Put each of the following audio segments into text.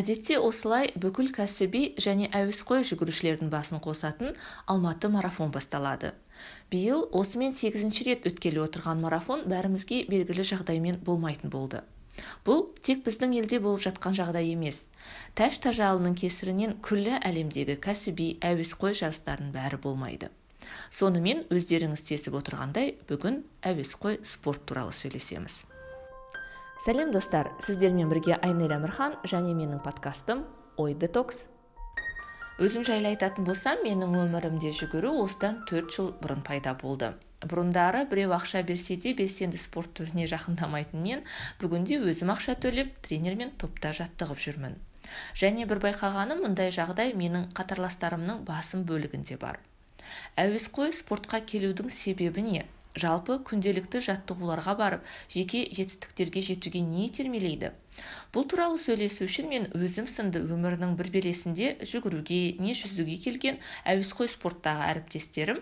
әдетте осылай бүкіл кәсіби және әуесқой жүгірушілердің басын қосатын алматы марафон басталады. Биыл осымен сегізінші рет өткелі отырған марафон бәрімізге белгілі жағдаймен болмайтын болды. Бұл тек біздің елде болып жатқан жағдай емес. Тәж тажалының кесірінен күллі әлемдегі кәсіби әуесқой жарыстардың бәрі болмайды. Сонымен өздеріңіз тесіп отырғандай бүгін әуесқой спорт туралы сөйлесеміз. Сәлем достар. Сіздермен бірге айнель әмірхан және менің подкастым ой детокс. Өзім жайлы айтатын болсам менің өмірімде жүгіру осыдан төрт жыл бұрын пайда болды. Бұрындары біреу ақша берсе де белсенді спорт түріне жақындамайтын мен бүгінде өзім ақша төлеп тренермен топта жаттығып жүрмін. Және бір байқағаным мұндай жағдай менің қатарластарымның басым бөлігінде бар. Әуесқой спортқа келудің себебі не? Жалпы күнделікті жаттығуларға барып жеке жетістіктерге жетуге не итермелейді? Бұл туралы сөйлесу үшін мен өзім сынды өмірінің бір белесінде жүгіруге не жүзуге келген әуесқой спорттағы әріптестерім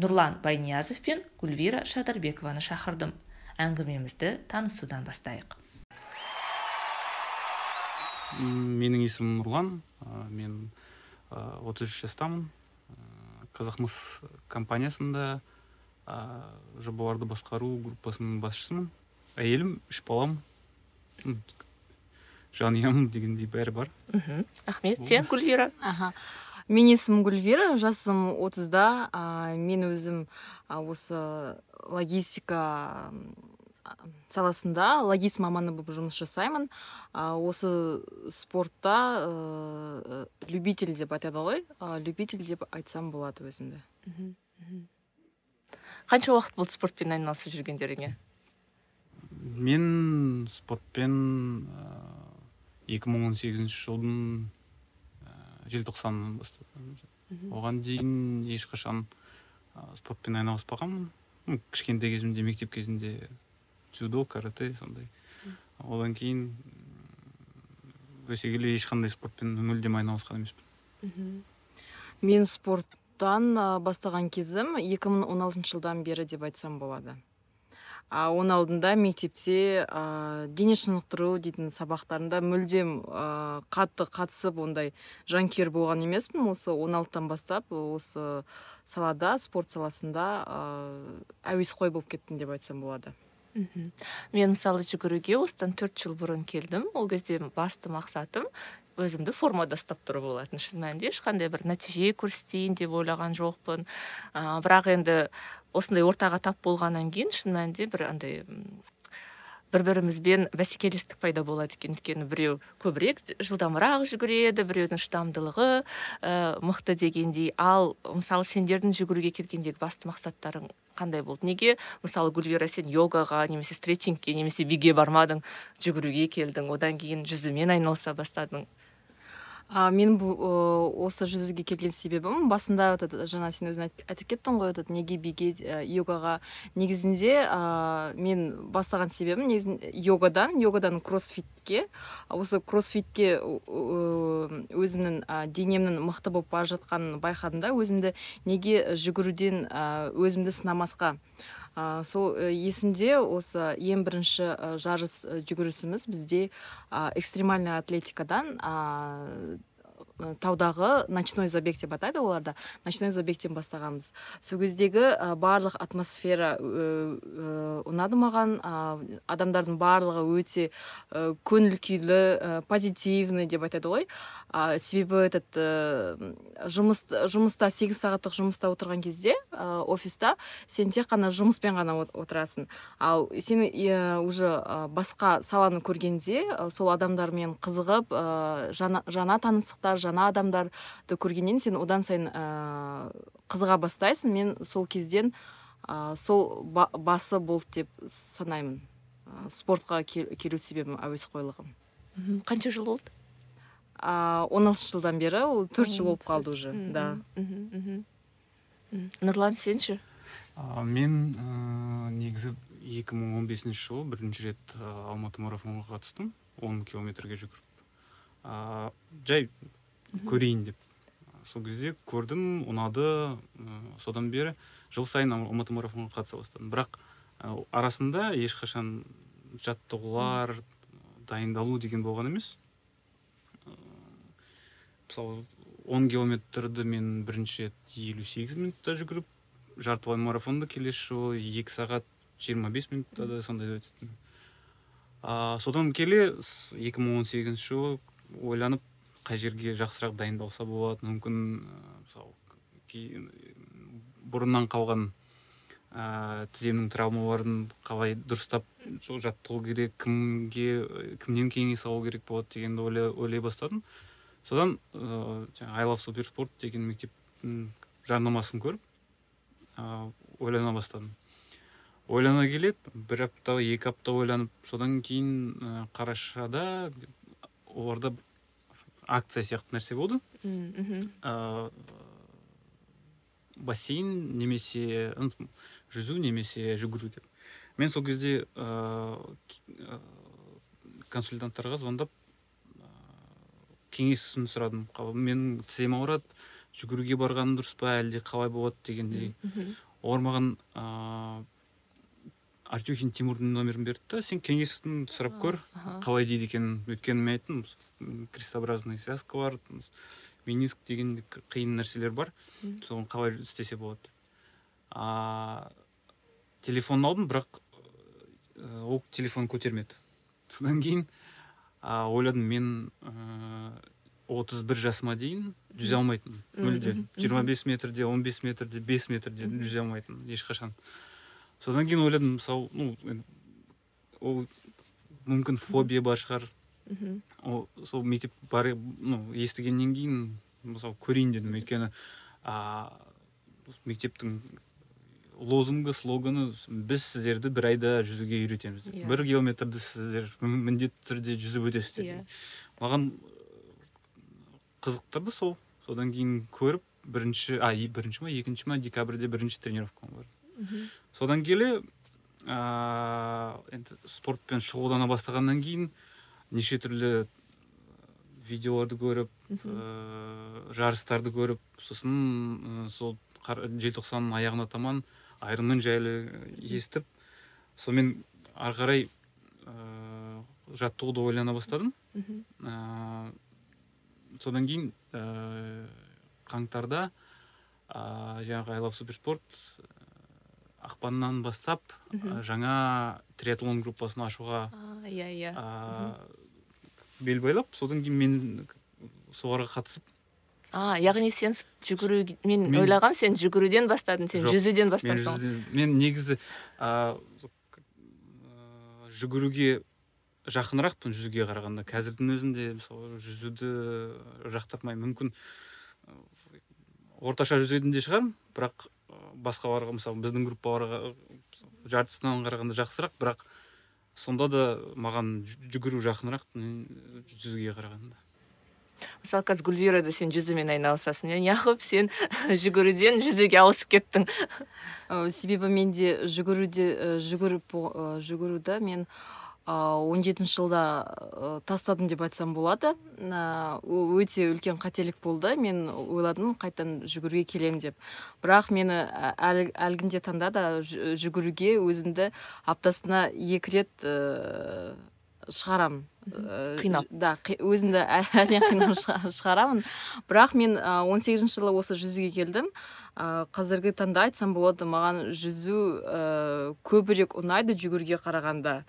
нұрлан байниязов пен гүлвира шадарбекованы шақырдым. Әңгімемізді танысудан бастайық. Менің есімім нұрлан. Мен отыз үш жастамын. Қазақмыс компаниясында жобаларды басқару группасының басшысымын. Әйелім үш балам. Жанұям дегендей бәрі бар. Мхм. Рахмет сен гүлвира? Аха. Менің есімім гүлвира жасым отызда. Мен өзім осы логистика саласында логист маманы болып жұмыс жасаймын. Осы спортта ә, любитель деп айтады ғой. Любитель деп айтсам болады өзімді. Қанша уақыт болды спортпен айналысып жүргендеріңе? Мен спортпен екі мың он сегізінші жылдың ә, желтоқсанынан бастадым. Оған дейін ешқашан ә, спортпен айналыспағанмын. Кішкентай кезімде мектеп кезінде дзюдо карате сондай. Одан кейін өсе келе ешқандай спортпен мүлдем айналысқан емеспін. Мен спорт спорттан бастаған кезім 2016 жылдан бері деп айтсам болады. А оның алдында мектепте ә, дене шынықтыру дейтін сабақтарында мүлдем ә, қатты қатысып ондай жанкүйер болған емеспін. Осы 16-тан бастап осы салада спорт саласында ә, әуесқой болып кеттім деп айтсам болады. Мхм. Мен мысалы жүгіруге осыдан төрт жыл бұрын келдім. Ол кезде басты мақсатым өзімді формада ұстап тұру болатын шын мәнінде. Ешқандай бір нәтиже көрсетейін деп ойлаған жоқпын. Ә, бірақ енді осындай ортаға тап болғаннан кейін шын мәнінде бір андай бір бірімізбен бәсекелестік пайда болады екен. Өйткені біреу көбірек жылдамырақ жүгіреді біреудің шыдамдылығы ә, мықты дегендей. Ал мысалы сендердің жүгіруге келгендегі басты мақсаттарың қандай болды? Неге мысалы гүлвира сен йогаға немесе стретчингке немесе биге бармадың жүгіруге келдің одан кейін жүзумен айналыса бастадың? А мен бұл осы жүзуге келген себебім басында этот жаңа сен өзің айтып кеттің ғой этот неге биге йогаға негізінде ә, мен бастаған себебім негізінде йогадан йогадан кроссфитке осы кроссфитке өзімнің ә, денемнің мықты болып бара жатқанын байқадым да өзімді неге жүгіруден өзімді сынамасқа. Ә, сол есімде осы ең бірінші жарыс жүгірісіміз бізде ә, экстремальный атлетикадан таудағы ночной забег деп атайды оларда. Ночной забегтен бастағанбыз. Сол кездегі барлық атмосфера ұнады маған. Адамдардың барлығы өте ә, көңіл күйлі позитивный деп айтады ғой. Ә, себебі этот жұмыс жұмыста сегіз сағаттық жұмыста отырған кезде офиста сен тек қана жұмыспен ғана отырасың. Ал сен уже басқа саланы көргенде сол адамдармен қызығып жаңа, жаңа таныстықтар жаңа адамдарды көргеннен сен одан сайын ә, қызыға бастайсың. Мен сол кезден ә, сол ба, басы болды деп санаймын. Ә, спортқа келу себебім әуесқойлығым қанша жыл болды? Он алтыншы жылдан бері ол төрт жыл болып қалды уже да. Нұрлан сен ше мен ә, негізі 2015 жылы бірінші рет алматы марафонға қатыстым. 10 километрге жүгіріп. Ә, жай көрейін деп. Сол кезде көрдім ұнады. Содан бері жыл сайын алматы марафонға қатыса бастадым. Бірақ арасында ешқашан жаттығулар дайындалу деген болған емес. Мысалы он километрді мен бірінші рет елу сегіз минутта жүгіріп жартылай марафонды келесі жолы екі сағат жиырма бес минутта да сондай өтетін а, содан келе 2018 жылы ойланып қай жерге жақсырақ дайындалса болады. Мүмкін мысалы бұрыннан қалған ә, тіземнің травмаларын қалай дұрыстап жаттығу керек кімге кімнен кеңес алу керек болады дегенді ойлай, ойлай бастадым. Содан ыыы жаңағы ай лав суперспорт деген мектептің жарнамасын көріп ыыы ойлана бастадым. Ойлана келе бір апта екі апта ойланып содан кейін ә, қарашада оларда акция сияқты нәрсе болды ыыы бассейн немесе жүзу немесе жүгіру деп. Мен сол кезде ыыы консультанттарға звондап кеңесін сұрадым. Менің тізем ауырады жүгіруге барғаным дұрыс па әлде қалай болады? дегендей. Олар маған ыыы артюхин тимурдың номерін берді да сен кеңесін сұрап көр қалай дейді екенін өйткені мен айттым крестообразный связка бар мениск деген қиын нәрселер бар соны қалай істесе болады деп. А телефонын алдым бірақ ол телефон көтермеді. Содан кейін а, ойладым мен отыз бір жасыма дейін жүзе алмайтынмын. Мүлде жиырма бес метрде он бес метрде бес метрде жүзе алмайтынмын ешқашан. Содан кейін ойладым мысалы ну ол мүмкін фобия бар шығар ол сол мектеп бар ну естігеннен кейін мысалы көрейін дедім өйткені а мектептің лозунгы слоганы біз сіздерді бір айда жүзуге үйретеміз деп yeah. Иә. бір километрді сіздер міндетті түрде жүзіп өтесіздер yeah. Иә. маған қызықтырды сол содан кейін көріп бірінші а бірінші ма екінші ма декабрьде бірінші тренировкама бардым содан келе ыыы енді спортпен шұғылдана бастағаннан кейін неше түрлі видеоларды көріп ыыы жарыстарды көріп сосын сол желтоқсанның аяғына таман айырмен жайлы естіп сонымен ары қарай ыыы жаттығуды ойлана бастадым. Ыыы содан кейін ыыы қаңтарда ыыы жаңағы ай лав суперспорт ақпаннан бастап жаңа триатлон группасын ашуға иә иә. бел байлап содан кейін мен соларға қатысып. А яғни сен жүгіру мен, мен ойлағам сен жүгіруден бастадың сен жоқ, жүзуден бастапсың мен, мен негізі ә, жүгіруге жақынырақпын жүзуге қарағанда қазірдің өзінде мысалы жүзуді жақтырмаймын мүмкін орташа жүзетін де шығармын бірақ басқаларға мысалы біздің группаларға жартысынан қарағанда жақсырақ бірақ сонда да маған жүгіру жақынырақ жүзуге қарағанда. Мысалы қазір гүлвирада сен жүзумен айналысасың иә? Неғып сен жүгіруден жүзуге ауысып кеттің. Себебі менде жүгіруде жүгіріп жүгіруді мен он жетінші жылда тастадым деп айтсам болады. Ол өте үлкен қателік болды. Мен ойладым қайтадан жүгіруге келем деп. Бірақ мені әл, әлгінде таңда да жүгіруге өзімді аптасына екі рет ә, шығарамын. Қинап. да өзімді әрең қинап шығарамын. Бірақ мен он сегізінші жылы осы жүзуге келдім. Қазіргі таңда айтсам болады маған жүзу көбірек ұнайды жүгіруге қарағанда.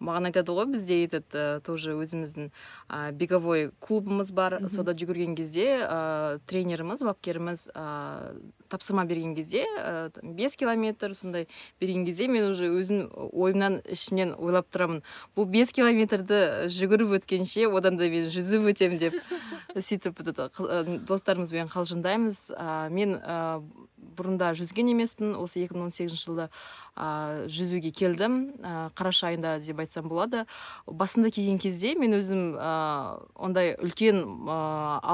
Маған айтады ғой бізде этот ә, тоже өзіміздің ә, беговой клубымыз бар. Сода жүгірген кезде ә, тренеріміз бапкеріміз ә, тапсырма берген кезде ә, бес километр сондай берген кезде мен уже өзім ойымнан ішімнен ойлап тұрамын. Бұл бес километрді жүгіріп өткенше одан да мен жүзіп өтемін деп сөйтіп достарымызбен қалжыңдаймыз. Ә, мен ә, бұрында жүзген емеспін. Осы 2018 жылда ә, жүзуге келдім. Ә, қараша айында деп айтсам болады. Басында келген кезде мен өзім ә, ондай үлкен ә,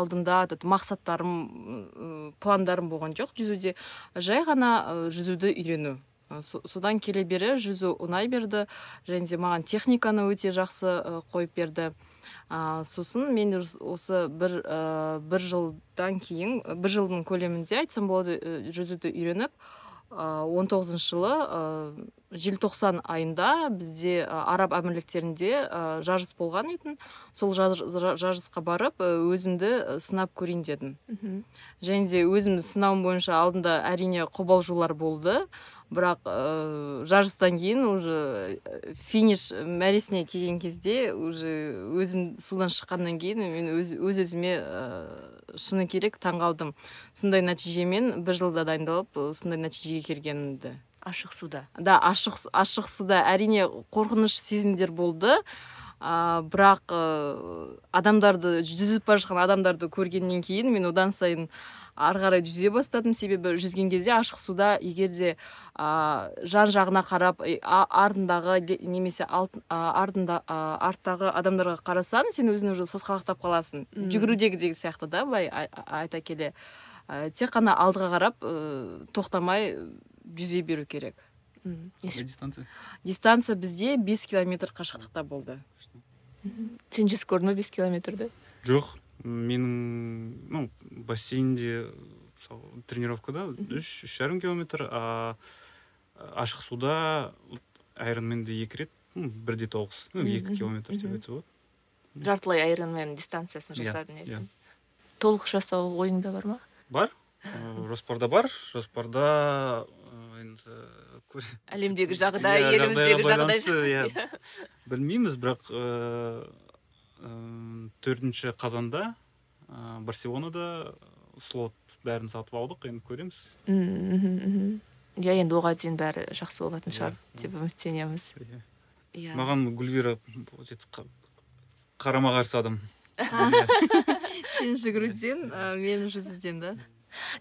алдымда мақсаттарым пландарым болған жоқ. Жүзуде жай ғана жүзуді үйрену. Содан келе бері жүзу ұнай берді және де маған техниканы өте жақсы қойып берді. Ә, сосын мен осы бір ә, бір жылдан кейін бір жылдың көлемінде айтсам болады жүзуді үйреніп он тоғызыншы жылы желтоқсан айында бізде араб әмірліктерінде жарыс болған етін сол жарысқа барып өзімді сынап көрейін дедім. Және де өзім сынауым бойынша алдында әрине қобалжулар болды. Бірақ ә, жарыстан кейін уже финиш мәресіне келген кезде уже өзім судан шыққаннан кейін мен өз, өз өзіме ә, шыны керек таңғалдым. Сондай нәтижемен бір жылда дайындалып сондай нәтижеге келгенімді. Ашық суда. Да ашық ашық суда. Әрине қорқыныш сезімдер болды. Ә, бірақ ә, адамдарды жүзіп бара жатқан адамдарды көргеннен кейін мен одан сайын ары қарай жүзе бастадым себебі жүзген кезде ашық суда егер де ә, жан жағына қарап артындағы немесе алт, артында арттағы адамдарға қарасаң сен өзің уже сасқалақтап қаласың. Жүгірудегідегі сияқты да былай айта келе. Ә, тек қана алдыға қарап ә, тоқтамай жүзе беру керек. Дистанция? дистанция бізде бес километр қашықтықта болды. Сен жүзіп көрдің ба бес километрді? Жоқ. Менің ну бассейнде мысалы тренировкада үш үш жарым километр а ашық суда айронменде екі рет бір де тоғыз ну екі километр деп айтса болады жартылай айронмен дистанциясын иә, жасадың иә. сен толық жасау ойыңда бар ма? Бар. Жоспарда бар. Жоспарда енді әлемдегі жағдай иә, еліміздегі жағдай. иә. Білмейміз бірақ төртінші қазанда барселонада слот бәрін сатып алдық енді көреміз. Иә енді оған дейін бәрі жақсы болатын иә, шығар деп үміттенеміз. Иә. иә. Маған гүлвира қарама қарсы адам. Сен жүгіруден мен жүзуден да?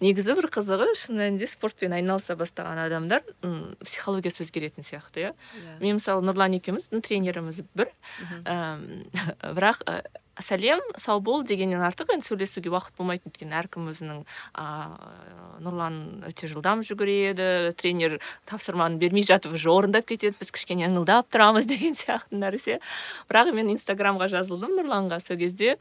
Негізі бір қызығы шын мәнінде спортпен айналыса бастаған адамдар м психологиясы өзгеретін сияқты иә. Yeah. мен мысалы нұрлан екеуміз тренеріміз бір. Бірақ сәлем сау бол дегеннен артық енді сөйлесуге уақыт болмайды өйткені әркім өзінің ыыы нұрлан өте жылдам жүгіреді тренер тапсырманы бермей жатып уже орындап кетеді біз кішкене ыңылдап тұрамыз деген сияқты нәрсе. Бірақ мен инстаграмға жазылдым нұрланға сол кезде.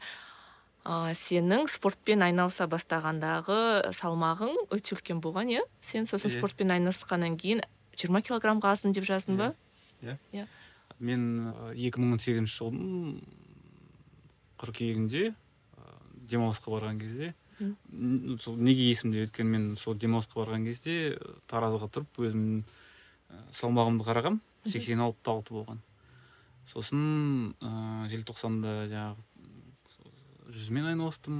Ә, сенің спортпен айналыса бастағандағы салмағың өте үлкен болған иә? Сен сосын yeah. Иә. спортпен айналысқаннан кейін жиырма килограммға аздым деп жаздың ба? Иә. Иә. Мен екі мың он сегізінші жылдың қыркүйегінде демалысқа барған кезде сол неге есімде өйткені мен сол демалысқа барған кезде таразыға тұрып өзімнің салмағымды қарағам сексен алты алты болған. Сосын ә, желтоқсанда жаңағы жүзумен айналыстым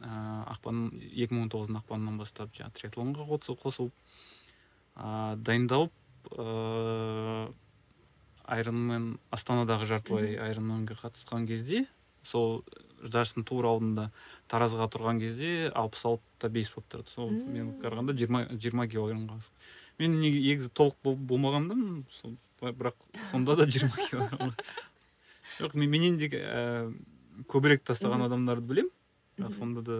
ә, ақпан екі мың он тоғыздың ақпанынан бастап жаңағы триатлонға қосылып ә, дайындалып ыыы айронмен астанадағы жартылай айронменге қатысқан кезде сол жарыстың тура алдында таразыға тұрған кезде алпыс алты да бес болып тұрды сол мен қарағанда жиырма жиырма килограммға мен негізі толық болмағанмын сол бірақ сонда да жиырма килограмм жоқ менен де көбірек тастаған адамдарды білем бірақ сонда да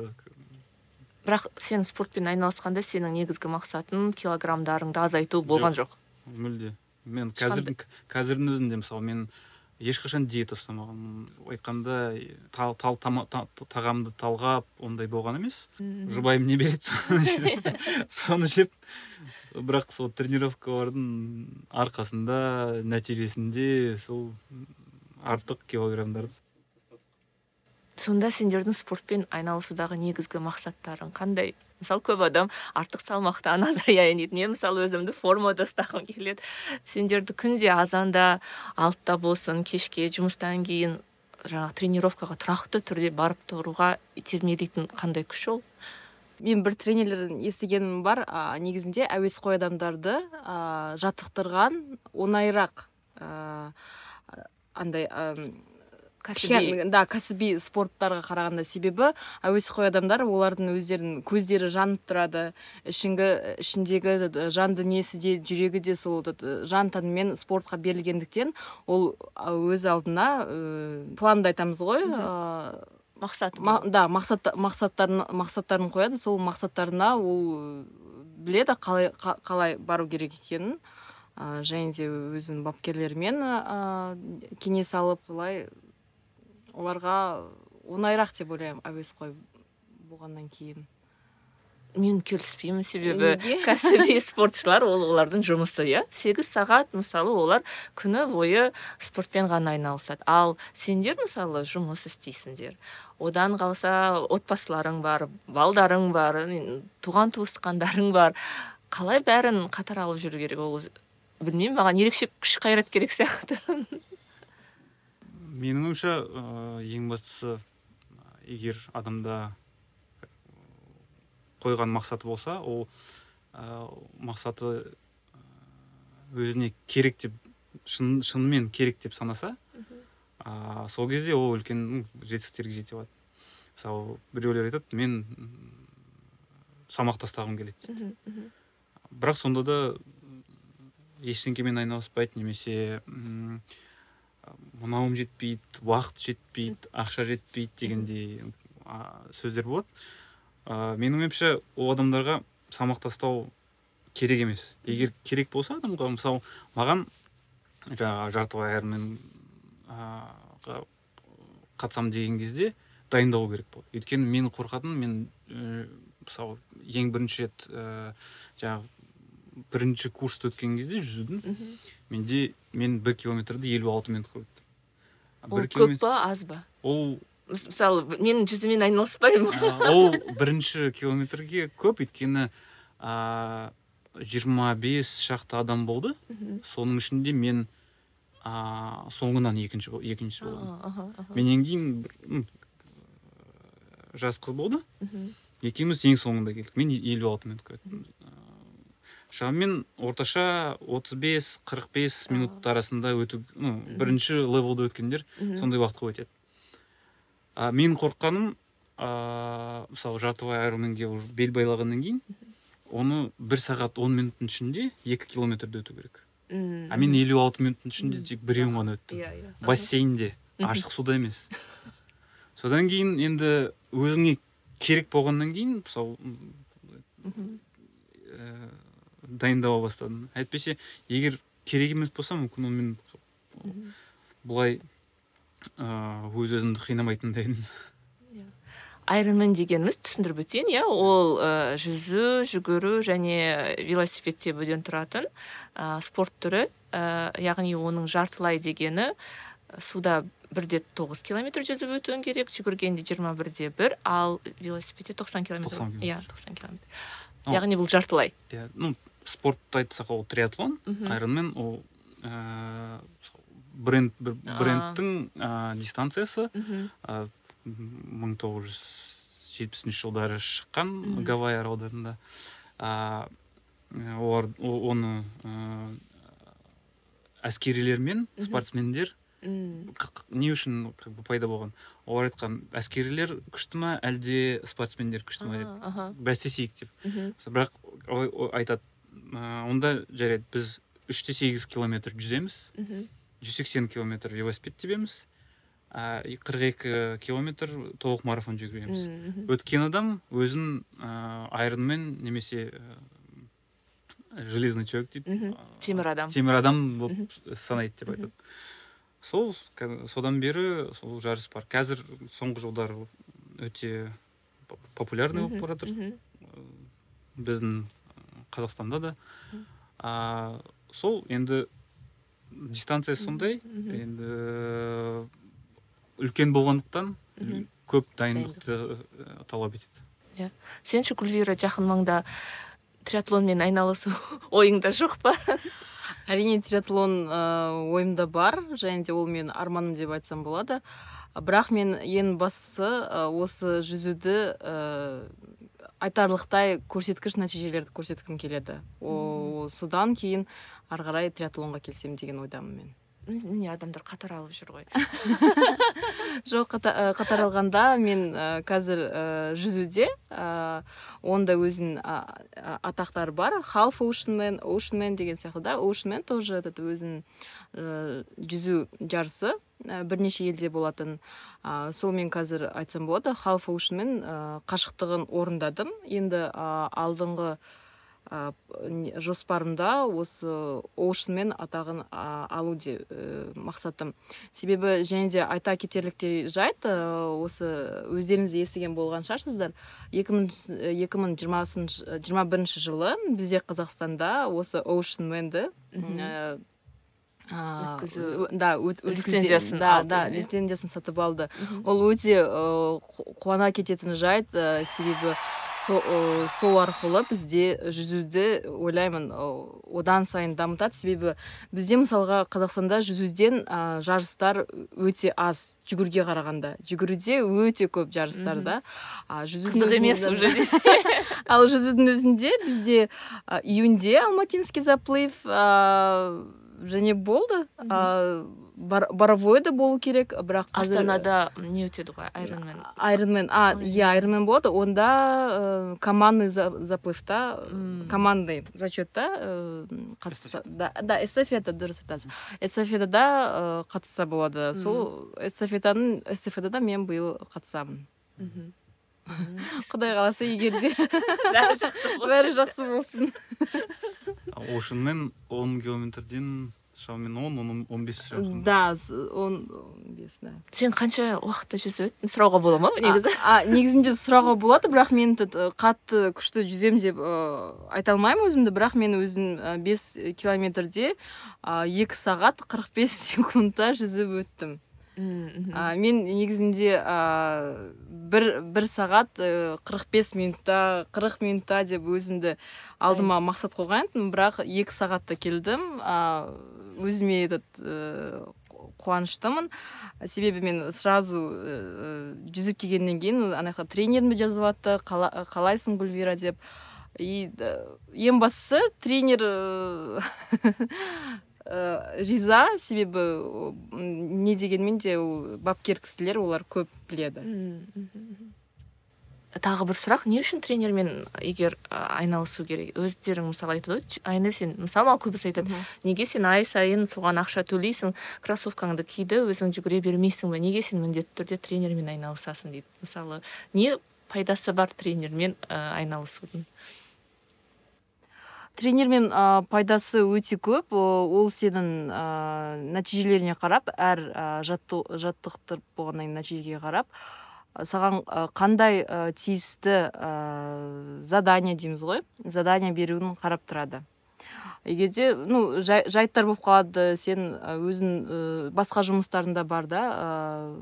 бірақ сен спортпен айналысқанда сенің негізгі мақсатың килограммдарыңды азайту болған жоқ. мүлде. Мен қазір қазірдің өзінде мысалы мен ешқашан диета ұстамағанмын айтқанда тал, тал, тағамды талғап ондай болған емес. Жұбайым не береді соны жеп бірақ сол тренировкалардың арқасында нәтижесінде сол артық килограммдарды сонда сендердің спортпен айналысудағы негізгі мақсаттарың қандай? Мысалы көп адам артық салмақтан азаяйын дейді мен мысалы өзімді формада ұстағым келеді. Сендерді күнде азанда алтыда болсын кешке жұмыстан кейін жаңағы тренировкаға тұрақты түрде барып тұруға итермелейтін қандай күш ол? Мен бір тренерлерден естігенім бар. А, негізінде әуесқой адамдарды а, жаттықтырған оңайырақ андай кәсіби да кәсіби спорттарға қарағанда себебі әуесқой адамдар олардың өздерінің көздері жанып тұрады ішіңгі ішіндегі жан дүниесі де жүрегі де сол жан тәнімен спортқа берілгендіктен ол өз алдына ә, планды айтамыз ғой ә, мақсат. да мақсат мақсаттарын мақсаттарын қояды. Сол мақсаттарына ол біледі қалай қалай бару керек екенін ә, және де өзінің бапкерлерімен ә, кеңес алып солай оларға оңайырақ деп ойлаймын әуесқой болғаннан кейін. Мен келіспеймін себебі кәсіби спортшылар ол олардың жұмысы иә? Сегіз сағат мысалы олар күні бойы спортпен ғана айналысады. Ал сендер мысалы жұмыс істейсіңдер. Одан қалса отбасыларың бар балдарың бар туған туысқандарың бар. Қалай бәрін қатар алып жүру керек ол? Білмеймін маған ерекше күш қайрат керек сияқты. Менің ойымша ыыы, ең бастысы егер адамда қойған мақсаты болса ол ә, мақсаты өзіне керек деп шын, шынымен керек деп санаса ә, сол кезде ол үлкен жетістіктерге жете алады. Мысалы біреулер айтады мен м, салмақ тастағым келеді дейді бірақ сонда да ештеңкемен айналыспайды немесе мынауым жетпейді уақыт жетпейді ақша жетпейді дегендей сөздер болады. Ә, менің ойымша ол адамдарға салмақ тастау керек емес. Егер керек болса адамға мысалы маған жаңағы жартылай айронменға қатысамын деген кезде дайындалу керек болды өйткені мен қорқатыным мен ә, мысалы ең бірінші рет ә, жаңағы бірінші курсты өткен кезде жүзудің менде мен бір километрді елу алты минутқа өттім ол көп па аз ба? Ол Мыс- мысалы мен жүзумен айналыспаймын. Ол бірінші километрге көп өйткені а, 25 шақты адам болды. Соның ішінде мен а, соңынан екінші екінші болдым менен кейін жас қыз болды. Екеуміз ең соңында келдік. Мен елу алты минутқа өттім шамамен орташа 35-45 минут арасында өту ну, бірінші левелді өткендер сондай уақытқа өтеді. А, мен қорыққаным а, мысалы жартылай айронменге уже бел байлағаннан кейін оны бір сағат он минуттың ішінде екі километрді өту керек. Мм. а мен елу алты минуттың ішінде тек біреуін ғана өттім. Иә иә. Бассейнде. Ашық суда емес. Содан кейін енді өзіңе керек болғаннан кейін мысалы дайындала бастадым. Әйтпесе егер керек емес болса мүмкін онымен Мгм. былай ыыы өз өзімді қинамайтын едім. Айронмен дегеніміз түсіндіріп өтейін иә. Ол ә, жүзу жүгіру және велосипед тебуден тұратын ә, спорт түрі ә, яғни оның жартылай дегені суда бірде тоғыз километр жүзіп өтуің керек жүгіргенде жиырма бірде бір ал велосипедте тоқсан километр. 90 километр. иә тоқсан километр. Яғни бұл жартылай. иә ну спортты айтсақ ол триатлон айронмен ол ыыы бренд брендтің ә, дистанциясы. Мың тоғыз жүз жетпісінші жылдары шыққан Мгм. гавайи аралдарында. А, олар о- оны ә, әскерилер мен спортсмендер не үшін как бы пайда болған. Олар айтқан әскерилер күшті ма әлде спортсмендер күшті ма? деп. Бәстесейік деп. Бірақ айтады «Ә, онда жарайды біз үште сегіз километр жүземіз. Жүз сексен километр велосипед тебеміз а қырық екі километр толық марафон жүгіреміз. Өткен адам өзін ә, айронмен немесе ә, железный человек дейді. Темір адам. темір адам болып санайды деп айтады. Сол содан бері сол жарыс бар. Қазір соңғы жылдары өте по- популярный болып бара жатыр біздің қазақстанда да. А, сол енді дистанция сондай. Енді үлкен болғандықтан көп дайындықты ә, талап етеді. Сенші гүлвира жақын маңда триатлонмен айналысу ойыңда жоқ па? Әрине триатлон ыыы ойымда бар және де ол менің арманым деп айтсам болады. Бірақ мен ең бастысы ы, осы жүзуді ыыы айтарлықтай көрсеткіш нәтижелерді көрсеткім келеді. Ол содан кейін ары қарай триатлонға келсем деген ойдамын мен. Міне адамдар қатар алып жүр ғой. Жоқ ә, қатар алғанда мен ә, қазір ә, жүзуде. Ә, онда өзінің атақтары бар. Half oceanman oceanman деген сияқты да. Oceanman тоже этот өзінің ә, жүзу жарысы ә, бірнеше елде болатын. Ә, сол мен қазір айтсам болады. Half oceanman ә, қашықтығын орындадым. Енді ә, алдыңғы ә, жоспарымда осы оушенмен атағын алу де ә, мақсатым себебі және де айта кетерліктей жайт ә, осы өздеріңіз де естіген болған шығарсыздар. Екі мың жиырма бірінші жылы бізде қазақстанда осы оушенменді а, Өткізу- да лицензиясын да да иә? лицензиясын сатып алды. Ол өте қу- қуана кететін жайт себебі сол арқылы бізде жүзуді ойлаймын ә, одан сайын дамытады. Себебі бізде мысалға қазақстанда жүзуден ә, жарыстар өте аз жүгіруге қарағанда. Жүгіруде өте көп жарыстар да. А жүзудің емес уже. Ал жүзудің өзінде бізде ә, июньде алматинский заплыв ә, және болды. Ә, бар, боровой да болу керек бірақ қазір астанада не өтеді ғой? Айронмен айронмен а иә айронмен болады. Онда ә, командный за- заплывта командный зачетта ә, қатысса да, да эстафета дұрыс айтасың эстафетада ә, қатысса болады. Сол эстафетаның эстафетада мен биыл қатысамын. Мгм. құдай қаласа егер де. Бәрі жақсы болсын. бәрі жақсы болсын. Оушенмен он километрден шамамен он он он бес шақырым да он он бес да. Сен қанша уақытта жүзіп еді сұрауға бола ма негізі? А, а, негізінде сұрауға болады бірақ мен э, қатты күшті жүземін деп ә, айта алмаймын өзімді. Бірақ мен өзім ә, бес километрде ә, екі сағат 45 секундта жүзіп өттім. Мгм. а, мен негізінде ә, бір, бір сағат ә, 45 минутта 40 минутта деп өзімді алдыма мақсат қойған едім бірақ екі сағатта келдім. Ә, өзіме этот ә, қуаныштымын. Себебі мен сразу ә, жүзіп келгеннен кейін ана жақта тренерім де жазып жатты «Қала- қалайсың гүлвира деп. И ең бастысы тренер ә, ә, риза себебі м, не дегенмен де ол бапкер кісілер олар көп біледі. Тағы бір сұрақ. Не үшін тренермен егер айналысу керек? Өздерің мысалы айтады ғой «Ч- айна сен? Мысалы маған көбісі айтады. Неге сен ай сайын соған ақша төлейсің кроссовкаңды киді өзің жүгіре бермейсің ба неге сен міндетті түрде тренермен айналысасың? дейді. Мысалы не пайдасы бар тренермен ә, айналысудың? Тренермен ә, пайдасы өте көп. Ол сенің ә, нәтижелеріне қарап әр ә, жаттықтырып болғаннан кейін нәтижеге қарап саған қандай ә, тиісті ә, задание дейміз ғой задание беруін қарап тұрады. Егерде ну жай- жайттар болып қалады сен өзің ә, басқа жұмыстарында бар да ә,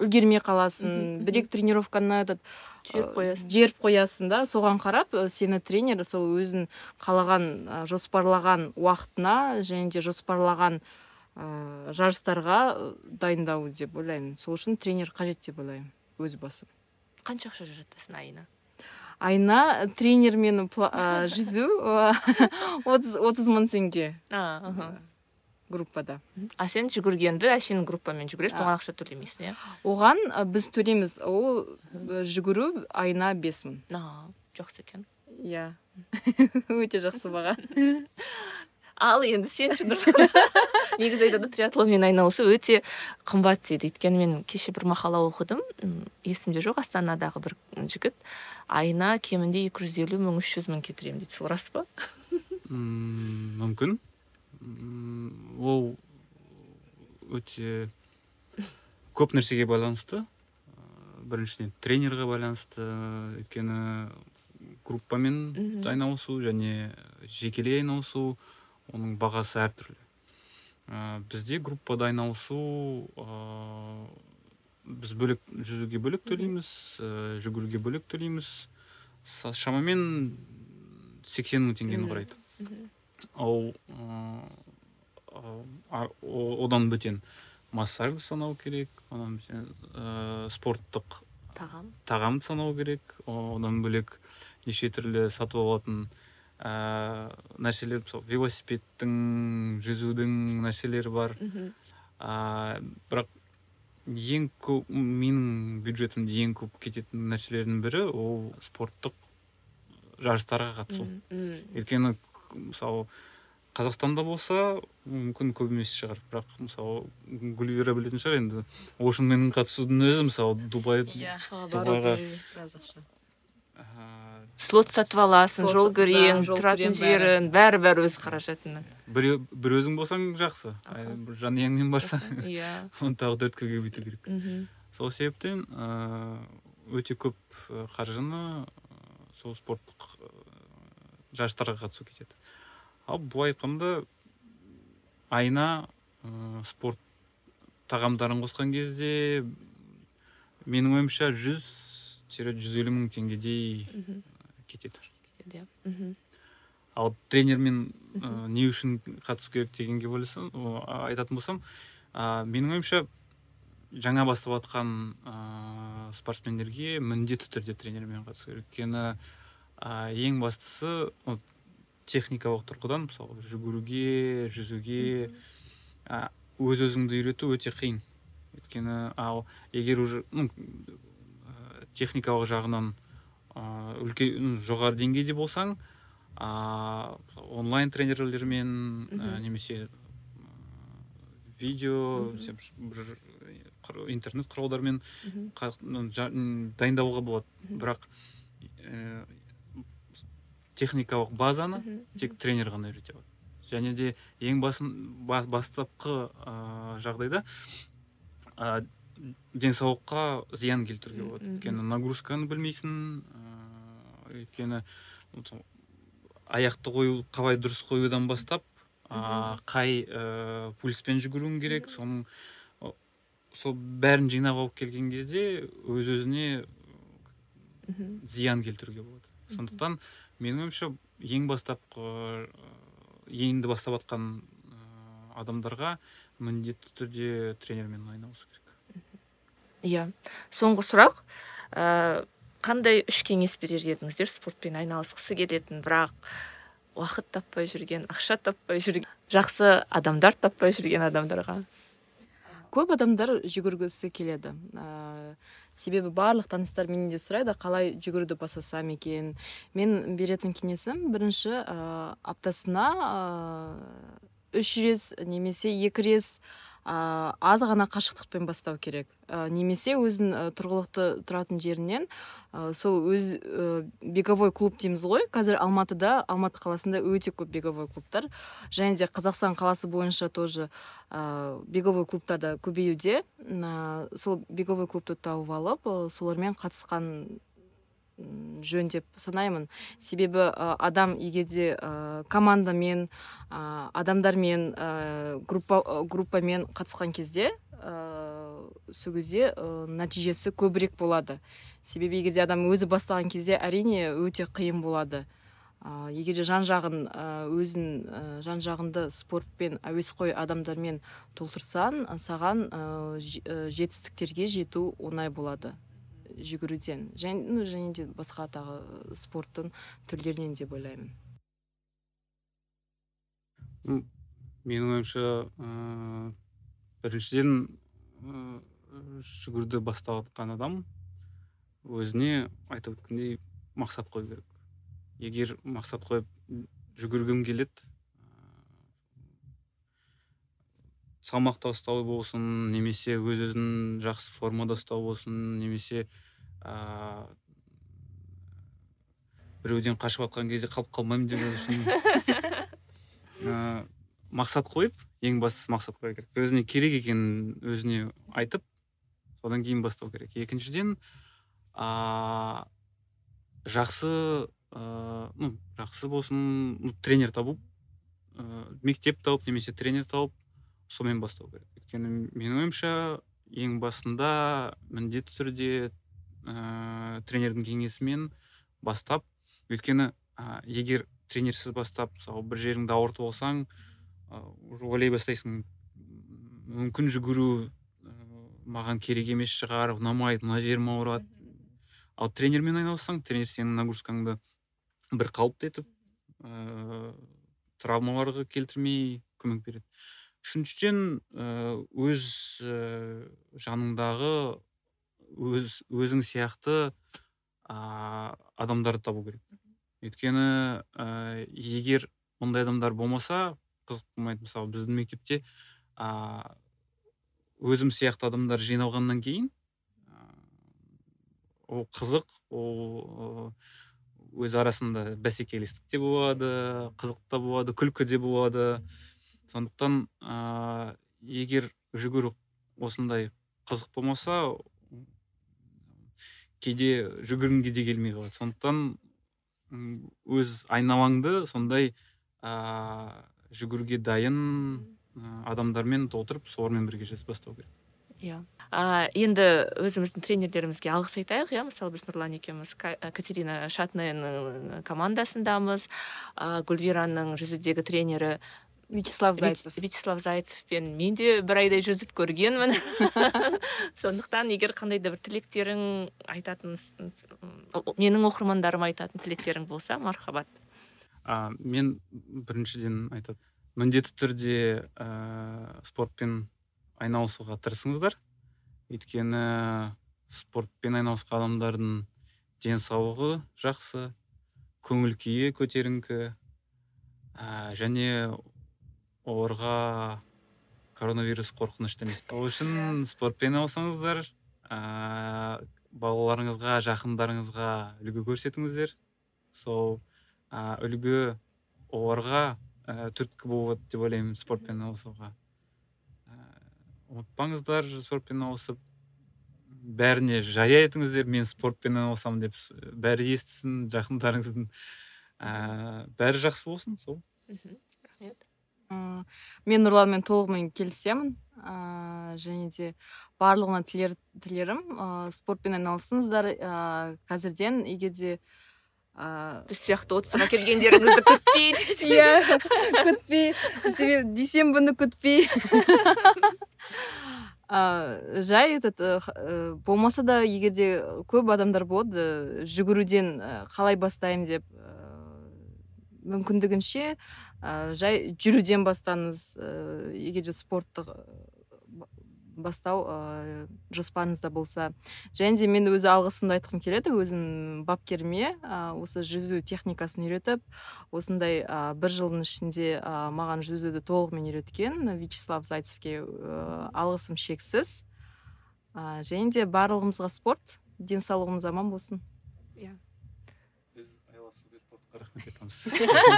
үлгермей қаласың бір екі тренировканы этот жіберіп қоясың. Жіберіп қоясың да. Соған қарап сені тренер сол өзін қалаған жоспарлаған уақытына және де жоспарлаған ә, жарыстарға дайындау деп ойлаймын. Сол үшін тренер қажет деп ойлаймын өз басым. Қанша ақша жатасың айына айына тренермен жүзу отыз отыз мың теңге. Группада. А сен жүгіргенді әшейін группамен жүгіресің А. оған ақша төлемейсің иә? Оған біз төлейміз. Ол жүгіру айына бес мың. А, жақсы екен. Иә. Өте жақсы баға ал енді сен ше негізі айтады триатлонмен айналысу өте қымбат дейді. Өйткені мен кеше бір мақала оқыдым. Есімде жоқ астанадағы бір жігіт. Айына кемінде екі жүз елу мың үш жүз мың кетіремін дейді. Сол рас па? М, мүмкін. Ол өте көп нәрсеге байланысты. Ә, біріншіден тренерға байланысты өйткені группамен айналысу және жекелей айналысу оның бағасы әртүрлі. Ә, бізде группада айналысу ә, біз бөлек жүзуге бөлек төлейміз ә, жүгіруге бөлек төлейміз. Шамамен сексен мың теңгені құрайды. Ал ә, а- о- одан бөтен массажды санау керек одан бөтен ә, спорттық тағам. тағамды санау керек одан бөлек неше түрлі сатып алатын ә, нәрселер мысалы велосипедтің жүзудің нәрселері бар. Ә, бірақ ең көп менің бюджетімде ең көп кететін нәрселердің бірі ол спорттық жарыстарға қатысу. Өйткені мысалы қазақстанда болса мүмкін көп емес шығар. Бірақ мысалы гүлвира білетін шығар енді. Оушенмен қатысудың өзі мысалы дубай иә Дубайға. Біраз ақша. Слот сатып аласың жол жол тұратын жерін бәрі. бәрі өз қаражатыңнан біреу бір өзің болсаң жақсы. Бір жанұяңмен барсаң. Иә. Оны тағы төртке көбейту керек. Мхм. сол себептен өте көп қаржыны сол спорттық жарыстарға қатысу кетеді. Ал былай айтқанда айына ә, спорт тағамдарын қосқан кезде менің ойымша жүз тире жүз елу мың теңгедей Мгм. кетеді Иә. Ал тренермен ә, не үшін қатысу керек дегенге ойласам айтатын болсам ә, менің ойымша жаңа бастап жатқан ә, спортсмендерге міндетті түрде тренермен қатысу керек өйткені ә, ең бастысы техникалық тұрғыдан мысалы жүгіруге жүзуге ә, өз өзіңді үйрету өте қиын. Өйткені ал егер уже ну, ә, техникалық жағынан ә, үлкен жоғары деңгейде болсаң а, онлайн тренерлермен ә, немесе ә, видео бір интернет құралдармен дайындауға болады. Бірақ ә, техникалық базаны тек тренер ғана үйрете алады. Және де ең басын ба- бастапқы ә, жағдайда ә, денсаулыққа зиян келтіруге болады. өйткені нагрузканы білмейсің өйткені аяқты қою қалай дұрыс қоюдан бастап ә, қай ә, пульспен жүгіруің керек соның сол бәрін жинап алып келген кезде өз өзіне зиян келтіруге болады. Сондықтан менің ойымша ең бастапқы енді бастап жатқан адамдарға міндетті түрде тренермен айналысу керек. Иә. Соңғы сұрақ. Ә, қандай үш кеңес берер едіңіздер спортпен айналысқысы келетін бірақ уақыт таппай жүрген ақша таппай жүрген жақсы адамдар таппай жүрген адамдарға? Көп адамдар жүгіргісі келеді. Ә, себебі барлық таныстар менен де сұрайды қалай жүгіруді бастасам екен. Мен беретін кеңесім бірінші ә, аптасына үш рет немесе екі рет ә, аз ғана қашықтықпен бастау керек. Ә, немесе өзін ә, тұрғылықты тұратын жерінен ә, сол өз ә, беговой клуб дейміз ғой. Қазір алматыда алматы қаласында өте көп беговой клубтар. Және де қазақстан қаласы бойынша тоже ә, беговой клубтар да көбеюде. М, сол беговой клубты тауып алып ә, солармен қатысқан жөн деп санаймын. Себебі адам егер де ә, командамен ә, адамдармен ә, группа ә, группамен қатысқан кезде ә, сол кезде ә, нәтижесі көбірек болады. Себебі егер де адам өзі бастаған кезде әрине өте қиын болады. Ә, егер де жан жағын өзін ә, жан жағыңды спортпен әуесқой адамдармен толтырсаң саған жетістіктерге жету оңай болады. Жүгіруден. Және, ну, және де басқа тағы спорттың түрлерінен деп ойлаймын. Менің ойымша ә, біріншіден ә, жүгіруді бастап жатқан адам өзіне айтып өткендей мақсат қою керек. Егер мақсат қойып жүгіргім келеді салмақта ұстау болсын немесе өз өзін жақсы формада ұстау болсын немесе ә, біреуден қашып жатқан кезде қалып қалмаймын деп үшін ә, мақсат қойып ең бастысы мақсат қою керек. Өзіне керек екенін өзіне айтып содан кейін бастау керек. Екіншіден а, жақсы ә, ну жақсы болсын ну, тренер табу. Ә, мектеп тауып немесе тренер тауып сонымен бастау керек. Өйткені менің ойымша ең басында міндетті түрде ә, тренердің кеңесімен бастап өйткені ә, егер тренерсіз бастап мысалы бір жеріңді ауыртып алсаң уже ойлай бастайсың мүмкін жүгіру ә, маған керек емес шығар ұнамайды мына жерім ауырады. Ал тренермен айналыссаң тренер сенің нагрузкаңды бір қалыпты етіп ә, травмаларға келтірмей көмек береді. Үшіншіден өз жаныңдағы өз өзің сияқты ә, адамдарды табу керек. Өйткені ә, егер ондай адамдар болмаса қызық болмайды. Мысалы біздің мектепте ә, өзім сияқты адамдар жиналғаннан кейін ә, ол қызық ол өз арасында бәсекелестік те болады қызық та болады күлкі де болады. Сондықтан ә, егер жүгіру осындай қызық болмаса кейде жүгіргіңге де келмей қалады. Сондықтан өз айналаңды сондай ә, жүгіруге дайын адамдармен толтырып солармен бірге жазып бастау керек. Иә. А енді өзіміздің тренерлерімізге алғыс айтайық иә. Мысалы біз нұрлан екеуміз катерина шатныйның командасындамыз. Ә, гүлвираның жүзудегі тренері вячеслав зайцев. Вячеслав зайцевпен мен де бір айдай жүзіп көргенмін. Сондықтан егер қандай да бір тілектерің айтатын менің оқырмандарыма айтатын тілектерің болса мархабат. А, мен біріншіден айтады. Міндетті түрде ә, спортпен айналысуға тырысыңыздар. Өйткені спортпен айналысқан адамдардың денсаулығы жақсы көңіл күйі көтеріңкі ә, және оларға коронавирус қорқынышты емес. Ол үшін спортпен айналысыңыздар ә, балаларыңызға жақындарыңызға үлгі көрсетіңіздер. Сол ә, үлгі оларға ә, түрткі болады деп ойлаймын спортпен айналысуға. Ұмытпаңыздар спортпен айналысып. Бәріне жария етіңіздер мен спортпен айналысамын деп бәрі естісін жақындарыңыздың. Ә, бәрі жақсы болсын сол. Мен нұрланмен толығымен келісемін. Ә, және де барлығына тілер, тілерім ә, спортпен айналысыңыздар. Ә, қазірден егер де ыыы біз сияқты отызға келгендеріңізді күтпей иә күтпей. Себебі дүйсенбіні күтпей. Ә, жай этот ә, болмаса да егер де көп адамдар болады жүгіруден қалай бастаймын деп ә, мүмкіндігінше ә, жай жүруден бастаңыз ә, егер де спорттық бастау ыыы жоспарыңызда болса. Және де мен өз алғысымды айтқым келеді өзім бапкеріме осы жүзу техникасын үйретіп осындай ә, бір жылдың ішінде ә, маған жүзуді толығымен үйреткен вячеслав зайцевке ә, алғысым шексіз. Ә, және де барлығымызға спорт денсаулығымыз аман болсын. Иә. біз рахмет айтамыз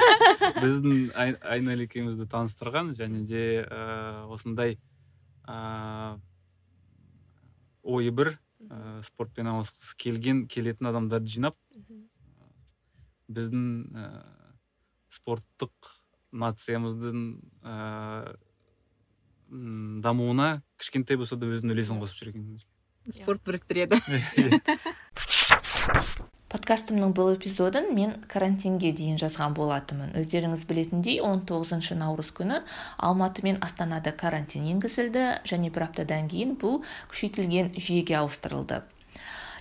біздің айнель екеумізді таныстырған және де ә, осындай ыыы ойы бір ә, спортпен айналысқысы келген келетін адамдарды жинап біздің ә, спорттық нациямыздың ә, дамуына кішкентай болса да өзінің үлесін қосып жүрген спорт біріктіреді. подкастымның бұл эпизодын мен карантинге дейін жазған болатынмын. Өздеріңіз білетіндей 19 наурыз күні алматы мен астанада карантин енгізілді және бір аптадан кейін бұл күшейтілген жүйеге ауыстырылды.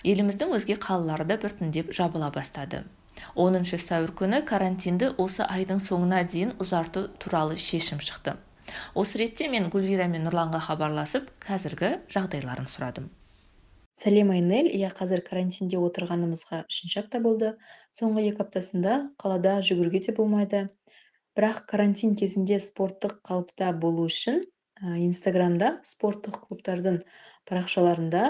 Еліміздің өзге қалалары да біртіндеп жабыла бастады. 10 сәуір күні карантинді осы айдың соңына дейін ұзарту туралы шешім шықты. Осы ретте мен гүлвира мен нұрланға хабарласып қазіргі жағдайларын сұрадым. Сәлем айнель иә қазір карантинде отырғанымызға үшінші апта болды. Соңғы екі аптасында қалада жүгіруге де болмайды. Бірақ карантин кезінде спорттық қалыпта болу үшін инстаграмда спорттық клубтардың парақшаларында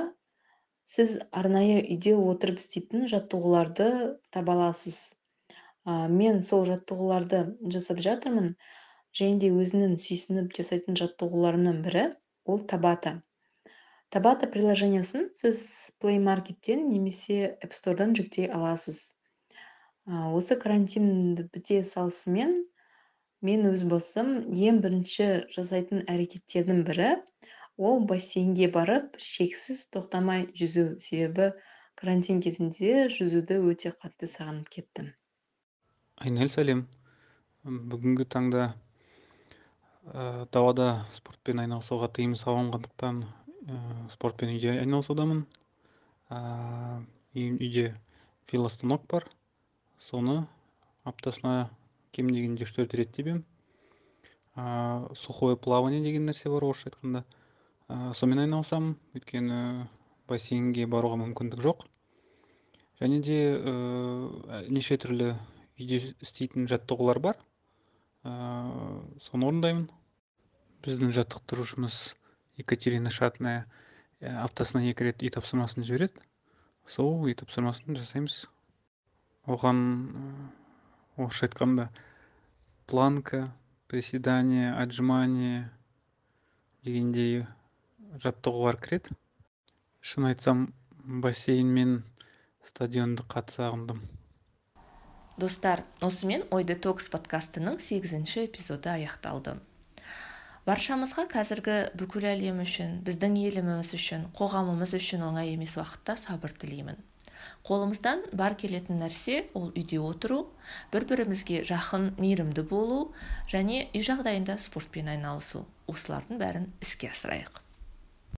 сіз арнайы үйде отырып істейтін жаттығуларды таба аласыз. Мен сол жаттығуларды жасап жатырмын. Және де өзінің сүйсініп жасайтын жаттығуларымның бірі ол табата табата приложениесін сіз play markеттен немесе app storeдан жүктей аласыз. Осы карантин біте салысымен мен өз басым ең бірінші жасайтын әрекеттердің бірі ол бассейнге барып шексіз тоқтамай жүзу себебі карантин кезінде жүзуді өте қатты сағынып кеттім. Айнель сәлем. Бүгінгі таңда ә, далада спортпен айналысуға тыйым салынғандықтан спортпен үйде айналысудамын ыыы үйде велостанок бар. Соны аптасына кем дегенде үш төрт рет тебемін ыыы сухое плавание деген нәрсе бар орысша айтқанда. Сонымен айналысамын. Өйткені бассейнге баруға мүмкіндік жоқ. Және де неше түрлі үйде істейтін жаттығулар бар. Соны орындаймын. Біздің жаттықтырушымыз екатерина шатная э, аптасына екі рет үй тапсырмасын жібереді сол үй тапсырмасын жасаймыз оған орысша айтқанда планка приседание отжимание дегендей жаттығулар кіреді. Шын айтсам бассейн мен стадионды қатты сағындым достар осымен ой детокс подкастының сегізінші эпизоды аяқталды. Баршамызға қазіргі бүкіл әлем үшін біздің еліміз үшін қоғамымыз үшін оңай емес уақытта сабыр тілеймін. Қолымыздан бар келетін нәрсе ол үйде отыру бір бірімізге жақын мейірімді болу және үй жағдайында спортпен айналысу. Осылардың бәрін іске асырайық.